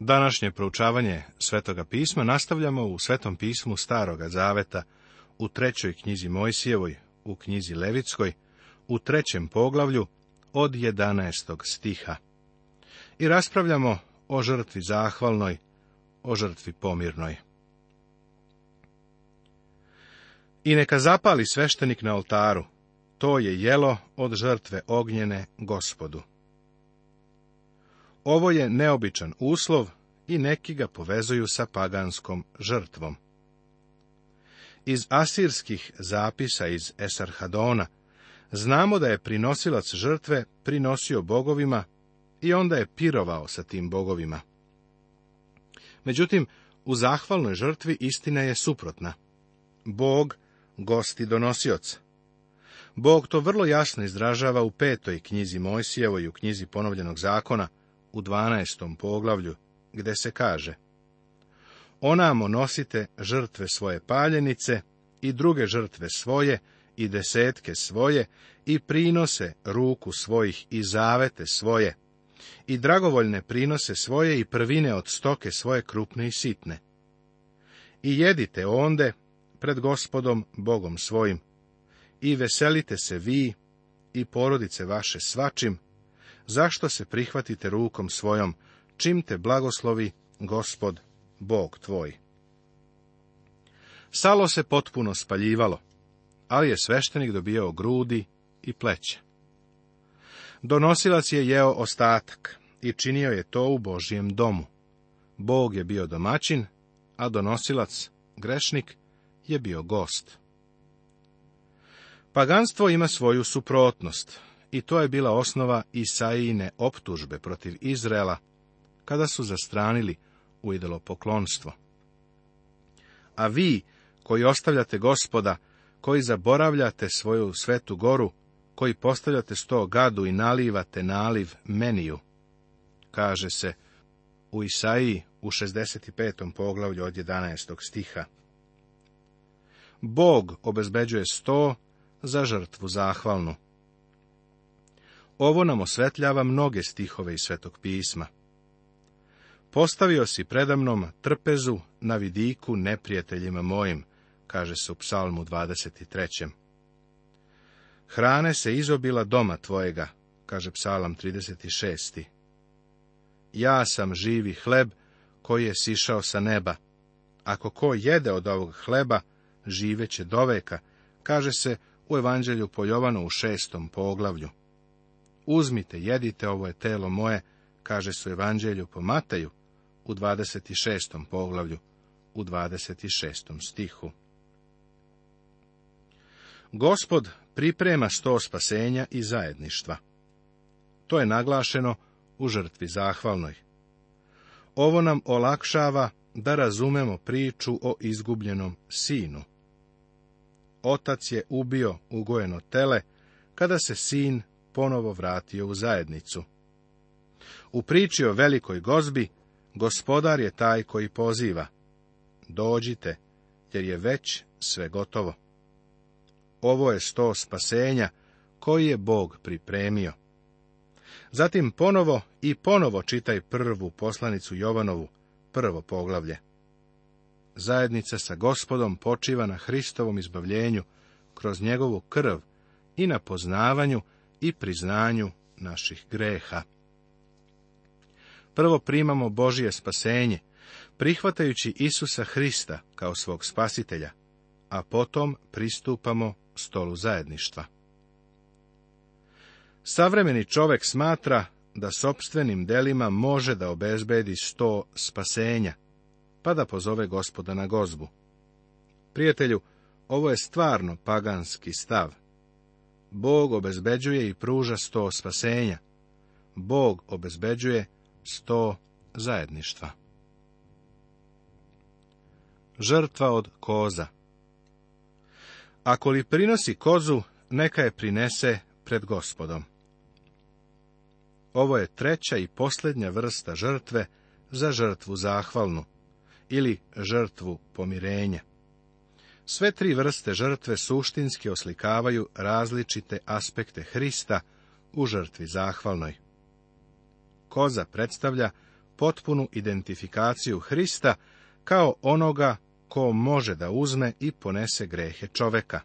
Današnje proučavanje Svetoga pisma nastavljamo u Svetom pismu Staroga Zaveta, u trećoj knjizi Mojsijevoj, u knjizi Levitskoj, u trećem poglavlju od 11. stiha. I raspravljamo o žrtvi zahvalnoj, o žrtvi pomirnoj. I neka zapali sveštenik na oltaru, to je jelo od žrtve ognjene gospodu. Ovo je neobičan uslov i neki ga povezuju sa paganskom žrtvom. Iz asirskih zapisa iz Esarhadona znamo da je prinosilac žrtve prinosio bogovima i onda je pirovao sa tim bogovima. Međutim, u zahvalnoj žrtvi istina je suprotna. Bog gosti donosioc. Bog to vrlo jasno izražava u petoj knjizi Mojsijevoj i u knjizi ponovljenog zakona, u 12. poglavlju, gde se kaže Onamo nosite žrtve svoje paljenice i druge žrtve svoje i desetke svoje i prinose ruku svojih i zavete svoje i dragovoljne prinose svoje i prvine od stoke svoje krupne i sitne. I jedite onde pred gospodom Bogom svojim i veselite se vi i porodice vaše svačim zašto se prihvatite rukom svojom, čim te blagoslovi gospod, Bog tvoj. Salo se potpuno spaljivalo, ali je sveštenik dobijao grudi i pleće. Donosilac je jeo ostatak i činio je to u Božijem domu. Bog je bio domaćin, a donosilac, grešnik, je bio gost. Paganstvo ima svoju suprotnost, i to je bila osnova Isaijine optužbe protiv Izraela, kada su zastranili u idolopoklonstvo. A vi, koji ostavljate gospoda, koji zaboravljate svoju svetu goru, koji postavljate sto gadu i nalivate naliv meniju, kaže se u Isaiji u 65. poglavlju od 11. stiha. Bog obezbeđuje sto za žrtvu zahvalnu, ovo nam osvetljava mnoge stihove iz Svetog pisma. Postavio si predamnom trpezu na vidiku neprijateljima mojim, kaže se u psalmu 23. Hrane se izobila doma tvojega, kaže psalam 36. Ja sam živi hleb koji je sišao sa neba. Ako ko jede od ovog hleba, živeće doveka, kaže se u evanđelju po Jovanu u šestom poglavlju. Uzmite, jedite, ovo je telo moje, kaže su evanđelju po Mateju, u 26. poglavlju, u 26. stihu. Gospod priprema sto spasenja i zajedništva. To je naglašeno u žrtvi zahvalnoj. Ovo nam olakšava da razumemo priču o izgubljenom sinu. Otac je ubio ugojeno tele kada se sin ponovo vratio u zajednicu. U priči o velikoj gozbi, gospodar je taj koji poziva. Dođite, jer je već sve gotovo. Ovo je sto spasenja koji je Bog pripremio. Zatim ponovo i ponovo čitaj prvu poslanicu Jovanovu, prvo poglavlje. Zajednica sa gospodom počiva na Hristovom izbavljenju, kroz njegovu krv i na poznavanju i priznanju naših greha. Prvo primamo Božje spasenje, prihvatajući Isusa Hrista kao svog spasitelja, a potom pristupamo stolu zajedništva. Savremeni čovjek smatra da sopstvenim delima može da obezbedi sto spasenja, pa da pozove gospoda na gozbu. Prijatelju, ovo je stvarno paganski stav. Bog obezbeđuje i pruža sto spasenja. Bog obezbeđuje sto zajedništva. Žrtva od koza Ako li prinosi kozu, neka je prinese pred gospodom. Ovo je treća i posljednja vrsta žrtve za žrtvu zahvalnu ili žrtvu pomirenja. Sve tri vrste žrtve suštinski oslikavaju različite aspekte Hrista u žrtvi zahvalnoj. Koza predstavlja potpunu identifikaciju Hrista kao onoga ko može da uzme i ponese grehe čoveka.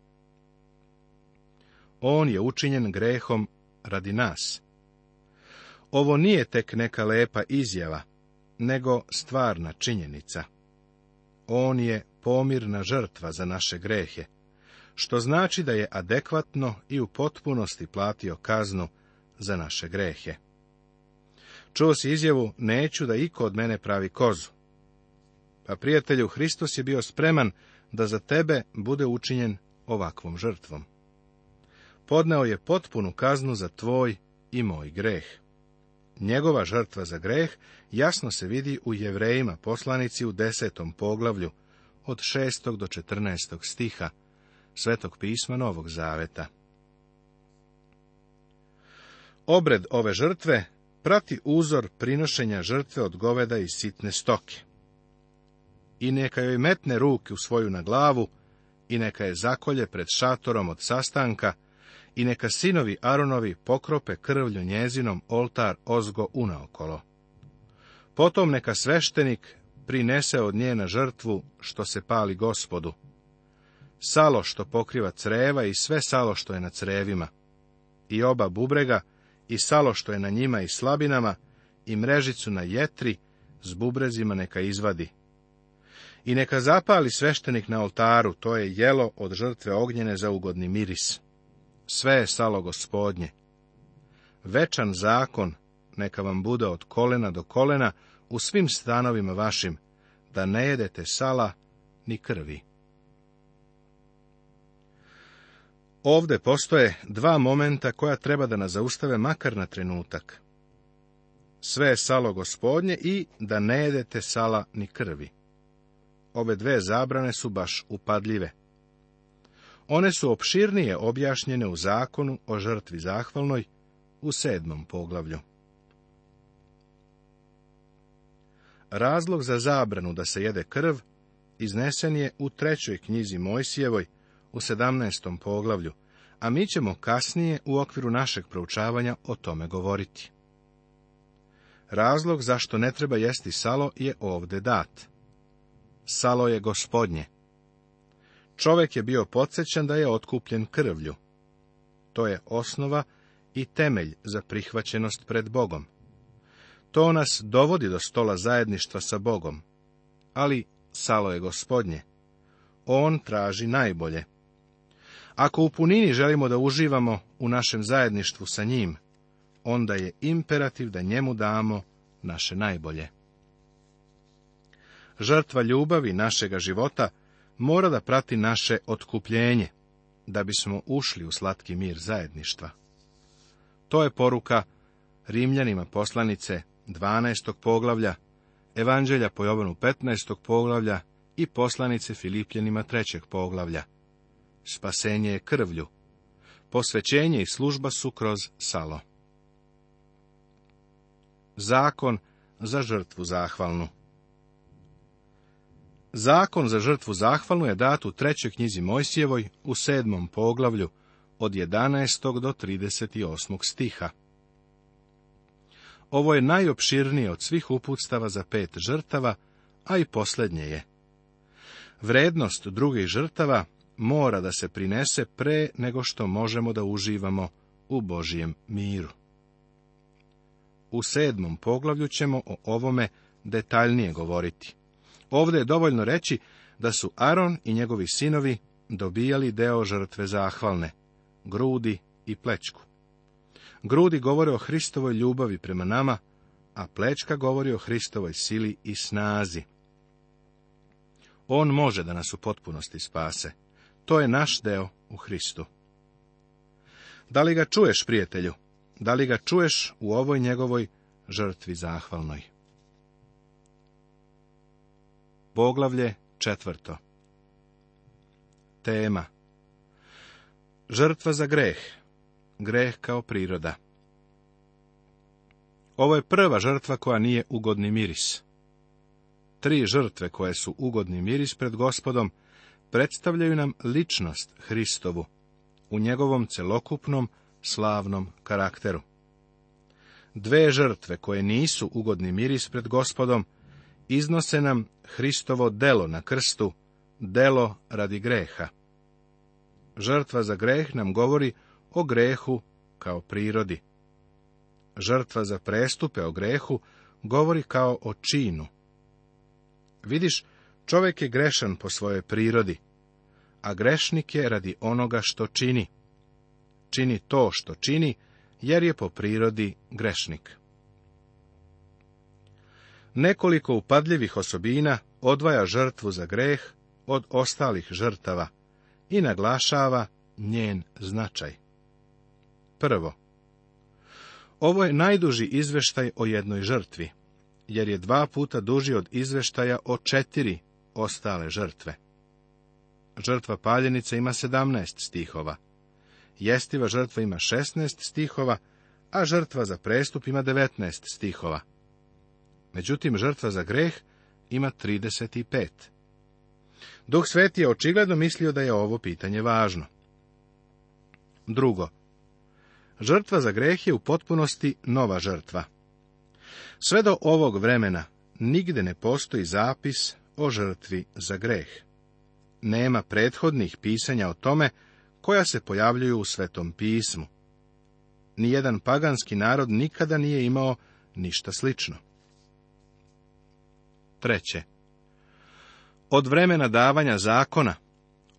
On je učinjen grehom radi nas. Ovo nije tek neka lepa izjava, nego stvarna činjenica. On je pomirna žrtva za naše grehe, što znači da je adekvatno i u potpunosti platio kaznu za naše grehe. Čuo si izjavu, neću da iko od mene pravi kozu. Pa prijatelju, Hristos je bio spreman da za tebe bude učinjen ovakvom žrtvom. Podneo je potpunu kaznu za tvoj i moj greh. Njegova žrtva za greh jasno se vidi u jevrejima poslanici u desetom poglavlju, od 6. do 14. stiha Svetog pisma Novog Zaveta. Obred ove žrtve prati uzor prinošenja žrtve od goveda i sitne stoke. I neka joj metne ruke u svoju na glavu, i neka je zakolje pred šatorom od sastanka, i neka sinovi Aronovi pokrope krvlju njezinom oltar ozgo unaokolo. Potom neka sveštenik prinese od nje na žrtvu što se pali gospodu. Salo što pokriva creva i sve salo što je na crevima. I oba bubrega i salo što je na njima i slabinama i mrežicu na jetri s bubrezima neka izvadi. I neka zapali sveštenik na oltaru, to je jelo od žrtve ognjene za ugodni miris. Sve je salo gospodnje. Večan zakon neka vam bude od kolena do kolena, u svim stanovima vašim, da ne jedete sala ni krvi. Ovde postoje dva momenta koja treba da nas zaustave makar na trenutak. Sve je salo gospodnje i da ne jedete sala ni krvi. Ove dve zabrane su baš upadljive. One su opširnije objašnjene u zakonu o žrtvi zahvalnoj u sedmom poglavlju. Razlog za zabranu da se jede krv iznesen je u trećoj knjizi Mojsijevoj u 17. poglavlju, a mi ćemo kasnije u okviru našeg proučavanja o tome govoriti. Razlog zašto ne treba jesti salo je ovde dat. Salo je gospodnje. Čovek je bio podsjećan da je otkupljen krvlju. To je osnova i temelj za prihvaćenost pred Bogom. To nas dovodi do stola zajedništva sa Bogom, ali salo je gospodnje. On traži najbolje. Ako u punini želimo da uživamo u našem zajedništvu sa njim, onda je imperativ da njemu damo naše najbolje. Žrtva ljubavi našega života mora da prati naše otkupljenje, da bismo ušli u slatki mir zajedništva. To je poruka Rimljanima poslanice 12. poglavlja, Evanđelja po Jovanu 15. poglavlja i poslanice Filipljenima 3. poglavlja. Spasenje je krvlju. Posvećenje i služba su kroz salo. Zakon za žrtvu zahvalnu Zakon za žrtvu zahvalnu je dat u trećoj knjizi Mojsijevoj u sedmom poglavlju od 11. do 38. stiha. Ovo je najopširnije od svih uputstava za pet žrtava, a i posljednje je. Vrednost drugih žrtava mora da se prinese pre nego što možemo da uživamo u Božijem miru. U sedmom poglavlju ćemo o ovome detaljnije govoriti. Ovdje je dovoljno reći da su Aron i njegovi sinovi dobijali deo žrtve zahvalne, grudi i plečku. Grudi govore o Hristovoj ljubavi prema nama, a plečka govori o Hristovoj sili i snazi. On može da nas u potpunosti spase. To je naš deo u Hristu. Da li ga čuješ, prijatelju? Da li ga čuješ u ovoj njegovoj žrtvi zahvalnoj? Poglavlje četvrto Tema Žrtva za greh greh kao priroda. Ovo je prva žrtva koja nije ugodni miris. Tri žrtve koje su ugodni miris pred gospodom predstavljaju nam ličnost Hristovu u njegovom celokupnom slavnom karakteru. Dve žrtve koje nisu ugodni miris pred gospodom iznose nam Hristovo delo na krstu, delo radi greha. Žrtva za greh nam govori o grehu kao prirodi. Žrtva za prestupe o grehu govori kao o činu. Vidiš, čovjek je grešan po svojoj prirodi, a grešnik je radi onoga što čini. Čini to što čini, jer je po prirodi grešnik. Nekoliko upadljivih osobina odvaja žrtvu za greh od ostalih žrtava i naglašava njen značaj prvo. Ovo je najduži izveštaj o jednoj žrtvi, jer je dva puta duži od izveštaja o četiri ostale žrtve. Žrtva Paljenica ima sedamnaest stihova. Jestiva žrtva ima šestnaest stihova, a žrtva za prestup ima devetnaest stihova. Međutim, žrtva za greh ima 35. Duh Sveti je očigledno mislio da je ovo pitanje važno. Drugo, Žrtva za greh je u potpunosti nova žrtva. Sve do ovog vremena nigde ne postoji zapis o žrtvi za greh. Nema prethodnih pisanja o tome koja se pojavljuju u Svetom pismu. Nijedan paganski narod nikada nije imao ništa slično. Treće. Od vremena davanja zakona,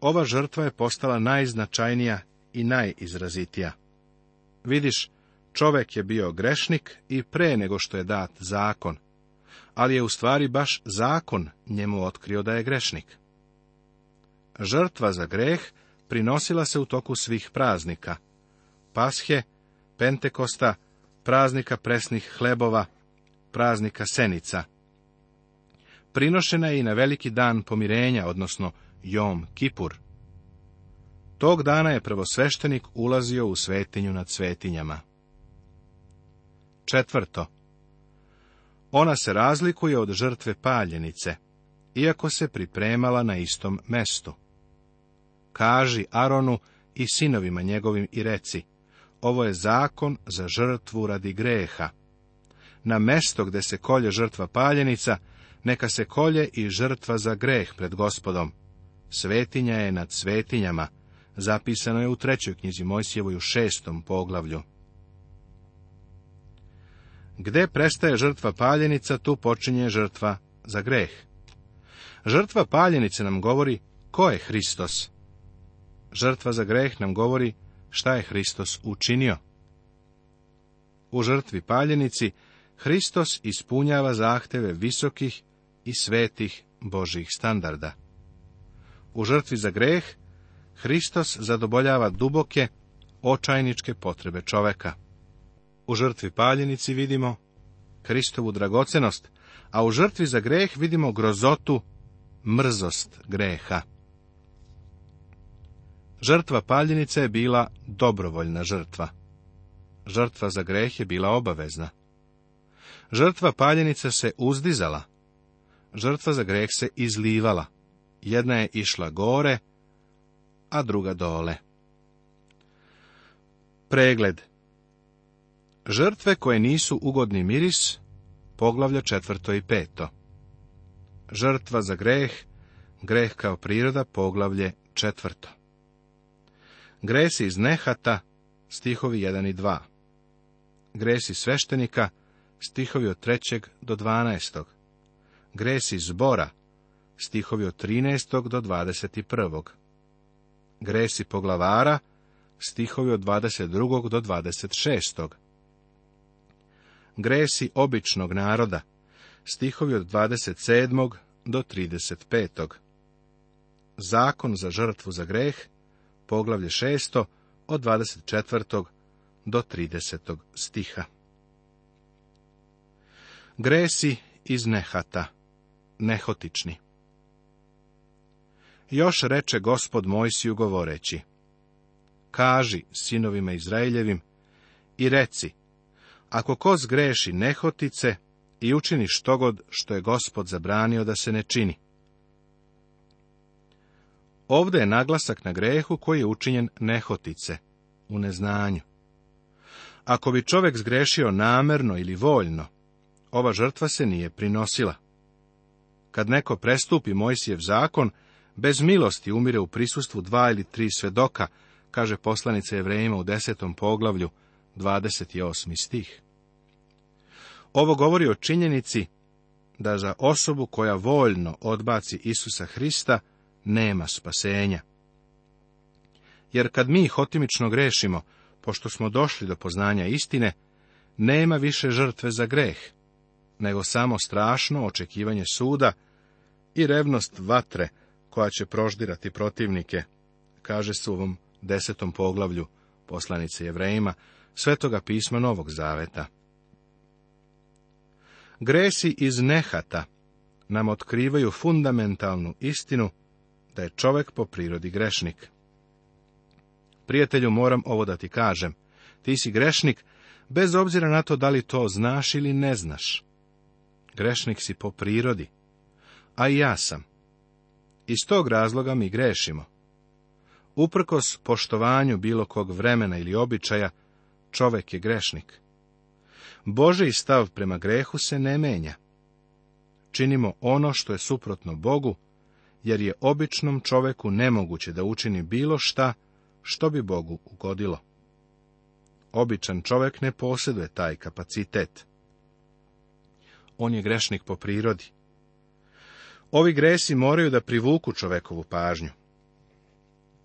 ova žrtva je postala najznačajnija i najizrazitija. Vidiš, čovek je bio grešnik i pre nego što je dat zakon, ali je u stvari baš zakon njemu otkrio da je grešnik. Žrtva za greh prinosila se u toku svih praznika, pashe, pentekosta, praznika presnih hlebova, praznika senica. Prinošena je i na veliki dan pomirenja, odnosno Jom Kipur. Tog dana je prvosveštenik ulazio u svetinju nad svetinjama. Četvrto. Ona se razlikuje od žrtve paljenice, iako se pripremala na istom mestu. Kaži Aronu i sinovima njegovim i reci, ovo je zakon za žrtvu radi greha. Na mesto gde se kolje žrtva paljenica, neka se kolje i žrtva za greh pred gospodom. Svetinja je nad svetinjama, zapisano je u trećoj knjizi Mojsijevoj u šestom poglavlju. Gde prestaje žrtva paljenica, tu počinje žrtva za greh. Žrtva paljenice nam govori ko je Hristos. Žrtva za greh nam govori šta je Hristos učinio. U žrtvi paljenici Hristos ispunjava zahteve visokih i svetih Božih standarda. U žrtvi za greh Hristos zadovoljava duboke, očajničke potrebe čoveka. U žrtvi paljenici vidimo Hristovu dragocenost, a u žrtvi za greh vidimo grozotu, mrzost greha. Žrtva paljenice je bila dobrovoljna žrtva. Žrtva za greh je bila obavezna. Žrtva paljenica se uzdizala. Žrtva za greh se izlivala. Jedna je išla gore, a druga dole. Pregled Žrtve koje nisu ugodni miris, poglavlja četvrto i peto. Žrtva za greh, greh kao priroda, poglavlje četvrto. Gresi iz nehata, stihovi 1 i 2. Gresi sveštenika, stihovi od 3. do 12. Gresi zbora, stihovi od 13. do 21 gresi poglavara, stihovi od 22. do 26. Gresi običnog naroda, stihovi od 27. do 35. Zakon za žrtvu za greh, poglavlje 6. od 24. do 30. stiha. Gresi iz nehata, nehotični. Još reče gospod Mojsiju govoreći, Kaži sinovima Izraeljevim i reci, ako ko zgreši nehotice i učini štogod što je gospod zabranio da se ne čini. Ovde je naglasak na grehu koji je učinjen nehotice, u neznanju. Ako bi čovjek zgrešio namerno ili voljno, ova žrtva se nije prinosila. Kad neko prestupi Mojsijev zakon, bez milosti umire u prisustvu dva ili tri svedoka, kaže poslanica Evrejima u desetom poglavlju, 28. stih. Ovo govori o činjenici da za osobu koja voljno odbaci Isusa Hrista nema spasenja. Jer kad mi hotimično grešimo, pošto smo došli do poznanja istine, nema više žrtve za greh, nego samo strašno očekivanje suda i revnost vatre koja će proždirati protivnike, kaže se u ovom desetom poglavlju poslanice Jevrejima, svetoga pisma Novog Zaveta. Gresi iz nehata nam otkrivaju fundamentalnu istinu da je čovek po prirodi grešnik. Prijatelju, moram ovo da ti kažem. Ti si grešnik, bez obzira na to da li to znaš ili ne znaš. Grešnik si po prirodi. A i ja sam. Iz tog razloga mi grešimo. Uprkos poštovanju bilo kog vremena ili običaja, čovek je grešnik. Boži stav prema grehu se ne menja. Činimo ono što je suprotno Bogu, jer je običnom čoveku nemoguće da učini bilo šta što bi Bogu ugodilo. Običan čovek ne posjeduje taj kapacitet. On je grešnik po prirodi. Ovi gresi moraju da privuku čovekovu pažnju.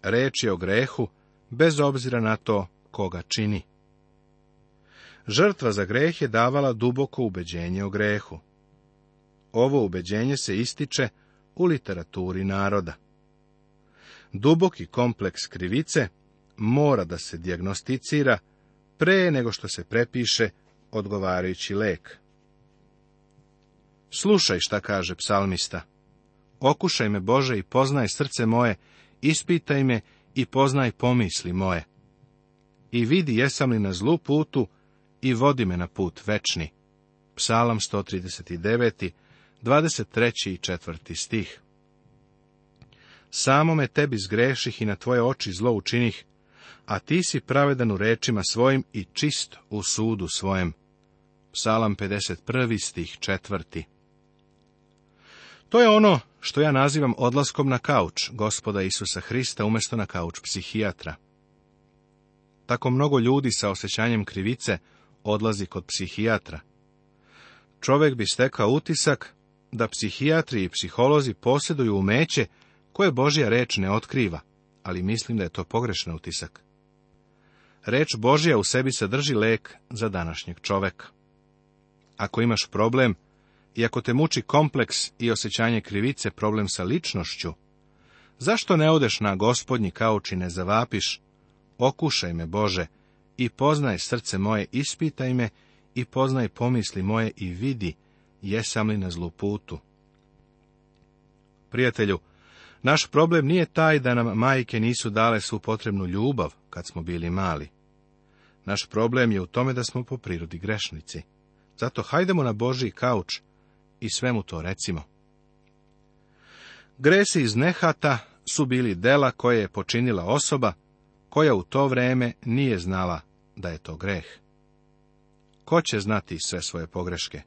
Reč je o grehu, bez obzira na to koga čini. Žrtva za greh je davala duboko ubeđenje o grehu. Ovo ubeđenje se ističe u literaturi naroda. Duboki kompleks krivice mora da se dijagnosticira pre nego što se prepiše odgovarajući lek. Slušaj šta kaže psalmista. Okušaj me, Bože, i poznaj srce moje, ispitaj me i poznaj pomisli moje. I vidi jesam li na zlu putu i vodi me na put večni. Psalam 139. 23. i 4. stih Samo me tebi zgreših i na tvoje oči zlo učinih, a ti si pravedan u rečima svojim i čist u sudu svojem. Psalam 51. stih 4. To je ono što ja nazivam odlaskom na kauč gospoda Isusa Hrista umjesto na kauč psihijatra. Tako mnogo ljudi sa osjećanjem krivice odlazi kod psihijatra. Čovjek bi stekao utisak da psihijatri i psiholozi posjeduju umeće koje Božja reč ne otkriva, ali mislim da je to pogrešan utisak. Reč Božja u sebi sadrži lek za današnjeg čoveka. Ako imaš problem, i ako te muči kompleks i osjećanje krivice problem sa ličnošću, zašto ne odeš na gospodnji kauči i ne zavapiš, okušaj me Bože i poznaj srce moje, ispitaj me i poznaj pomisli moje i vidi jesam li na zlu putu. Prijatelju, naš problem nije taj da nam majke nisu dale svu potrebnu ljubav kad smo bili mali. Naš problem je u tome da smo po prirodi grešnici. Zato hajdemo na Božji kauč i svemu to recimo. Gresi iz nehata su bili dela koje je počinila osoba, koja u to vreme nije znala da je to greh. Ko će znati sve svoje pogreške?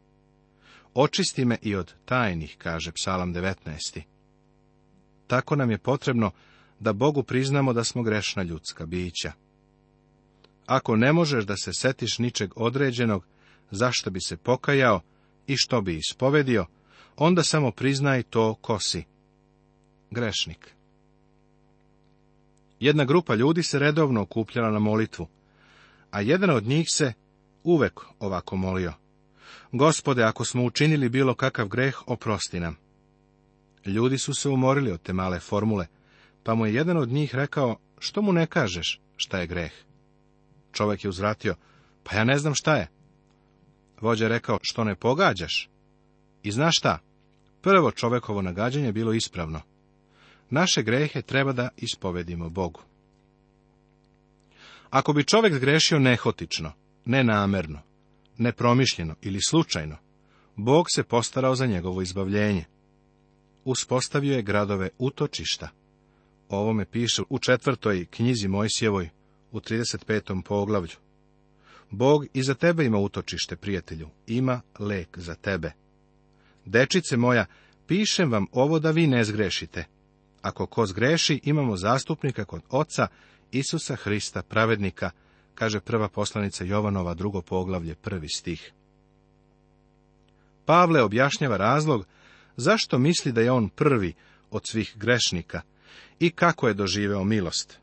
Očisti me i od tajnih, kaže psalam 19. Tako nam je potrebno da Bogu priznamo da smo grešna ljudska bića. Ako ne možeš da se setiš ničeg određenog, zašto bi se pokajao i što bi ispovedio, onda samo priznaj to ko si. Grešnik Jedna grupa ljudi se redovno okupljala na molitvu, a jedan od njih se uvek ovako molio. Gospode, ako smo učinili bilo kakav greh, oprosti nam. Ljudi su se umorili od te male formule, pa mu je jedan od njih rekao, što mu ne kažeš, šta je greh? Čovek je uzvratio, pa ja ne znam šta je. Vođa rekao, što ne pogađaš? I znaš šta? Prvo čovekovo nagađanje bilo ispravno. Naše grehe treba da ispovedimo Bogu. Ako bi čovjek grešio nehotično, nenamerno, nepromišljeno ili slučajno, Bog se postarao za njegovo izbavljenje. Uspostavio je gradove utočišta. Ovo ovome piše u četvrtoj knjizi Mojsjevoj u 35. poglavlju. Bog i za tebe ima utočište, prijatelju, ima lek za tebe. Dečice moja, pišem vam ovo da vi ne zgrešite. Ako ko zgreši, imamo zastupnika kod Oca, Isusa Hrista, pravednika, kaže prva poslanica Jovanova, drugo poglavlje, prvi stih. Pavle objašnjava razlog zašto misli da je on prvi od svih grešnika i kako je doživeo milost.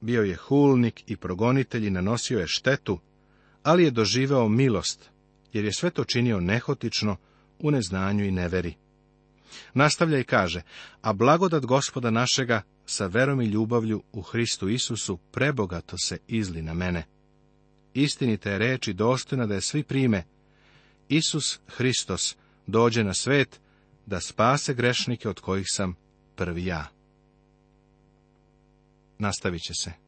Bio je hulnik i progonitelj i nanosio je štetu, ali je doživeo milost, jer je sve to činio nehotično u neznanju i neveri. Nastavlja i kaže, a blagodat gospoda našega sa verom i ljubavlju u Hristu Isusu prebogato se izli na mene. Istinite je reč i dostojna da je svi prime. Isus Hristos dođe na svet da spase grešnike od kojih sam prvi ja. Nastavit će se.